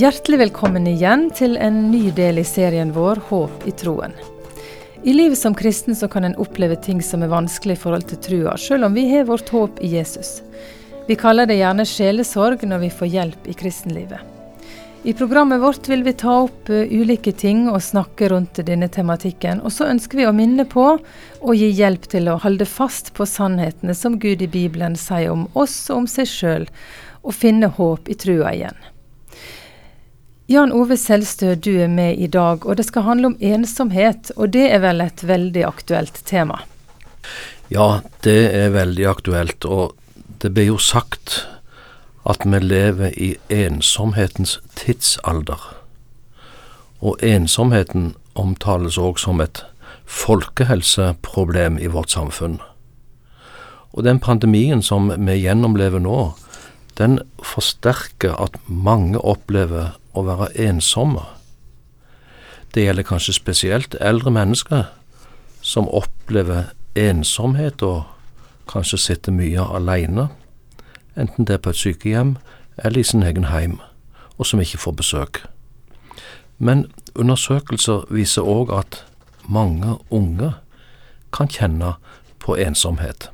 Hjertelig velkommen igjen til en ny del i serien vår Håp i troen. I livet som kristen så kan en oppleve ting som er vanskelig i forhold til trua, selv om vi har vårt håp i Jesus. Vi kaller det gjerne sjelesorg når vi får hjelp i kristenlivet. I programmet vårt vil vi ta opp uh, ulike ting og snakke rundt denne tematikken. Og så ønsker vi å minne på og gi hjelp til å holde fast på sannhetene som Gud i Bibelen sier om oss og om seg sjøl, og finne håp i trua igjen. Jan Ove Selstø, du er med i dag, og det skal handle om ensomhet. Og det er vel et veldig aktuelt tema? Ja, det er veldig aktuelt. Og det blir jo sagt at vi lever i ensomhetens tidsalder. Og ensomheten omtales òg som et folkehelseproblem i vårt samfunn. Og den pandemien som vi gjennomlever nå, den forsterker at mange opplever være ensomme. Det gjelder kanskje spesielt eldre mennesker som opplever ensomhet og kanskje sitter mye alene, enten det er på et sykehjem eller i sin egen heim, og som ikke får besøk. Men undersøkelser viser òg at mange unge kan kjenne på ensomhet.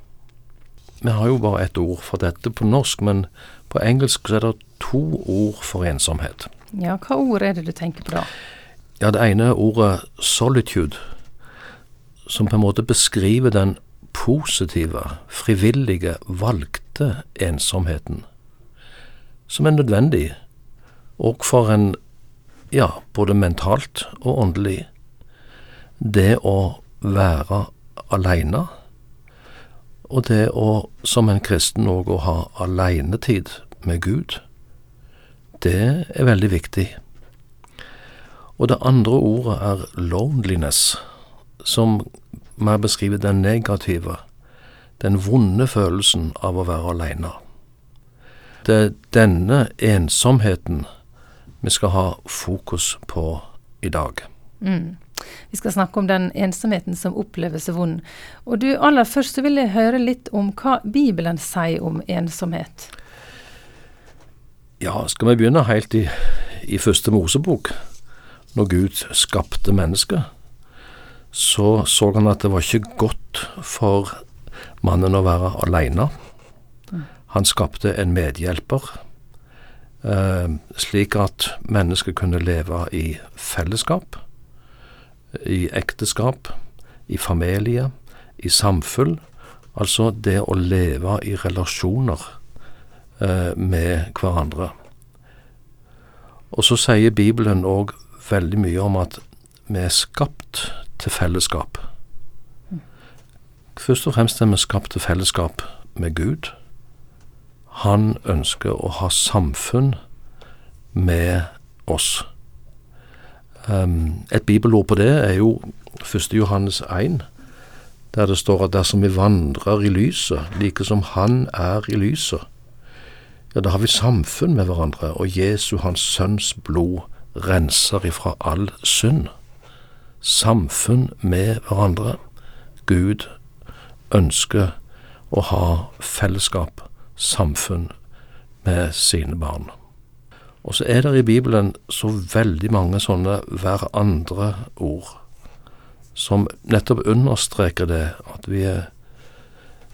Vi har jo bare ett ord for dette på norsk, men på engelsk er det to ord for ensomhet. Ja, hva ord er det du tenker på da? Ja, Det ene er ordet solitude, som på en måte beskriver den positive, frivillige, valgte ensomheten, som er nødvendig, og for en, ja, både mentalt og åndelig. Det å være aleine, og det å, som en kristen òg, å ha alenetid med Gud det er veldig viktig. Og det andre ordet er loneliness, som mer beskriver den negative, den vonde følelsen av å være aleine. Det er denne ensomheten vi skal ha fokus på i dag. Mm. Vi skal snakke om den ensomheten som oppleves vond. Og du, aller først så vil jeg høre litt om hva Bibelen sier om ensomhet. Ja, skal vi begynne helt i, i første Mosebok? Når Gud skapte mennesket, så så han at det var ikke godt for mannen å være aleine. Han skapte en medhjelper, eh, slik at mennesket kunne leve i fellesskap, i ekteskap, i familie, i samfunn. Altså det å leve i relasjoner med hverandre. Og så sier Bibelen òg veldig mye om at vi er skapt til fellesskap. Først og fremst er vi skapt til fellesskap med Gud. Han ønsker å ha samfunn med oss. Um, et bibelord på det er jo 1. Johannes 1, der det står at dersom vi vandrer i lyset, like som Han er i lyset, ja, da har vi samfunn med hverandre, og Jesu, Hans Sønns blod, renser ifra all synd. Samfunn med hverandre. Gud ønsker å ha fellesskap, samfunn, med sine barn. Og så er det i Bibelen så veldig mange sånne hverandre-ord, som nettopp understreker det, at vi er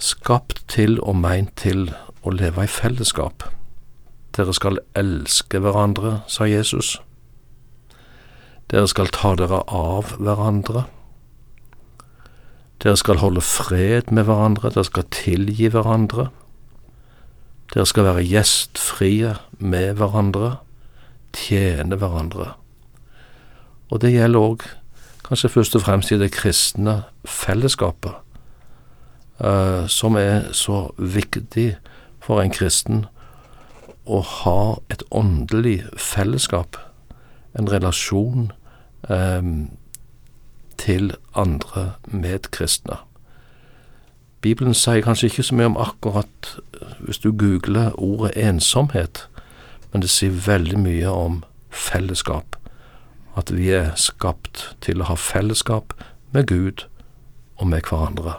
skapt til og meint til å leve i fellesskap. Dere skal elske hverandre, sa Jesus. Dere skal ta dere av hverandre. Dere skal holde fred med hverandre, dere skal tilgi hverandre. Dere skal være gjestfrie med hverandre, tjene hverandre. Og det gjelder òg kanskje først og fremst i det kristne fellesskapet, uh, som er så viktig for en kristen å ha et åndelig fellesskap, en relasjon eh, til andre medkristne. Bibelen sier kanskje ikke så mye om akkurat hvis du googler ordet ensomhet, men det sier veldig mye om fellesskap. At vi er skapt til å ha fellesskap med Gud og med hverandre.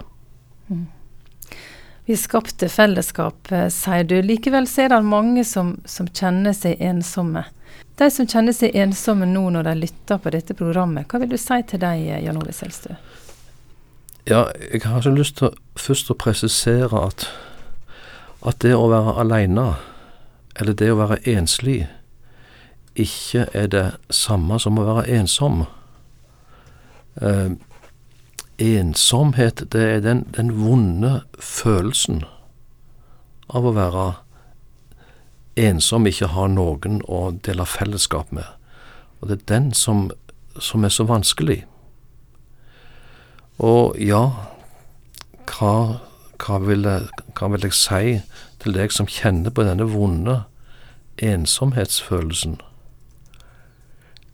Mm. Vi skapte fellesskap, eh, sier du. Likevel så er det mange som, som kjenner seg ensomme. De som kjenner seg ensomme nå når de lytter på dette programmet, hva vil du si til deg, Jan Ove Selstø? Ja, jeg har så lyst til først å presisere at, at det å være aleine, eller det å være enslig, ikke er det samme som å være ensom. Eh, ensomhet, det er den, den vonde følelsen av å være ensom, ikke ha noen å dele fellesskap med. Og det er den som, som er så vanskelig. Og ja, hva, hva, vil jeg, hva vil jeg si til deg som kjenner på denne vonde ensomhetsfølelsen?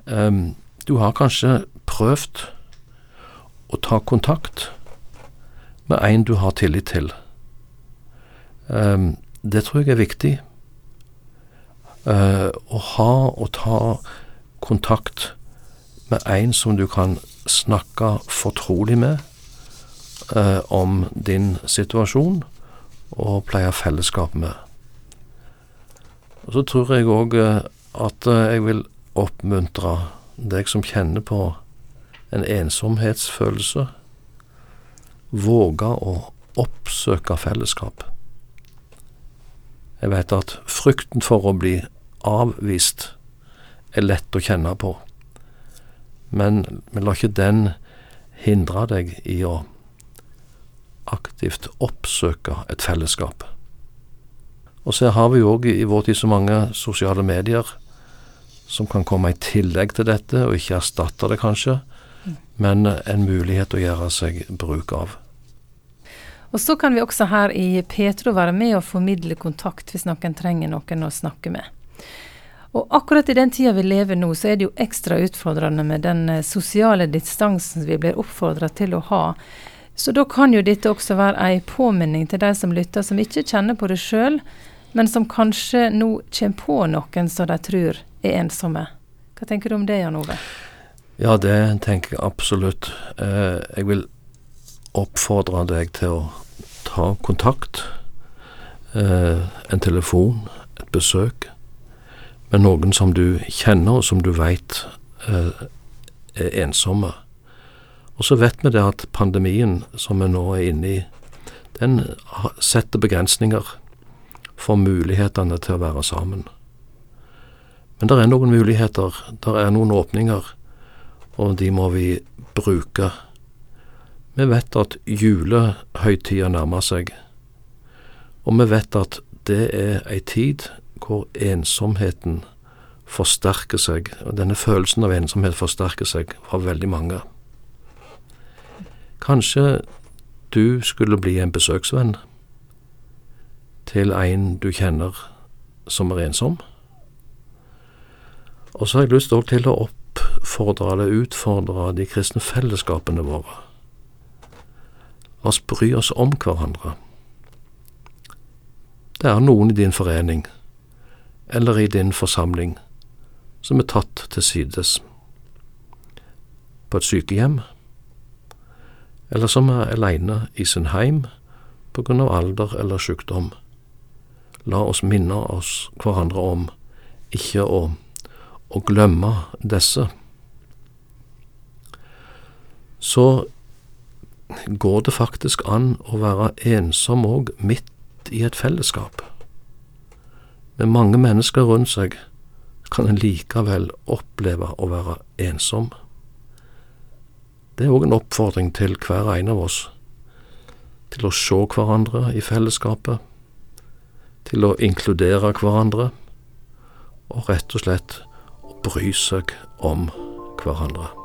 Um, du har kanskje prøvd å ta kontakt med en du har tillit til. Um, det tror jeg er viktig. Uh, å ha og ta kontakt med en som du kan snakke fortrolig med uh, om din situasjon, og pleie fellesskap med. Og Så tror jeg òg uh, at jeg vil oppmuntre deg som kjenner på en ensomhetsfølelse, våge å oppsøke fellesskap. Jeg vet at frykten for å bli avvist er lett å kjenne på, men, men la ikke den hindre deg i å aktivt oppsøke et fellesskap. Og så har vi jo òg i vår tid så mange sosiale medier som kan komme i tillegg til dette, og ikke erstatte det, kanskje, men en mulighet å gjøre seg bruk av. Og så kan vi også her i Petro være med og formidle kontakt hvis noen trenger noen å snakke med. Og akkurat i den tida vi lever nå, så er det jo ekstra utfordrende med den eh, sosiale distansen vi blir oppfordra til å ha. Så da kan jo dette også være ei påminning til de som lytter, som ikke kjenner på det sjøl, men som kanskje nå kommer på noen som de tror er ensomme. Hva tenker du om det, Jan Ove? Ja, det tenker jeg absolutt. Eh, jeg vil oppfordre deg til å ta kontakt. Eh, en telefon, et besøk, med noen som du kjenner, og som du veit eh, er ensomme. Og så vet vi det at pandemien som vi nå er inne i, den setter begrensninger for mulighetene til å være sammen. Men det er noen muligheter, det er noen åpninger, og de må vi bruke vi vet at julehøytida nærmer seg, og vi vet at det er ei tid hvor ensomheten forsterker seg, og denne følelsen av ensomhet forsterker seg for veldig mange. Kanskje du skulle bli en besøksvenn til en du kjenner som er ensom? Og så har jeg lyst til å oppfordre eller utfordre de kristne fellesskapene våre La oss bry oss om hverandre. Det er noen i din forening, eller i din forsamling, som er tatt til sides. På et sykehjem, eller som er aleine i sin heim på grunn av alder eller sykdom. La oss minne oss hverandre om ikke å, å glemme disse. Så går det faktisk an å være ensom òg midt i et fellesskap. Med mange mennesker rundt seg kan en likevel oppleve å være ensom. Det er òg en oppfordring til hver en av oss til å se hverandre i fellesskapet, til å inkludere hverandre, og rett og slett å bry seg om hverandre.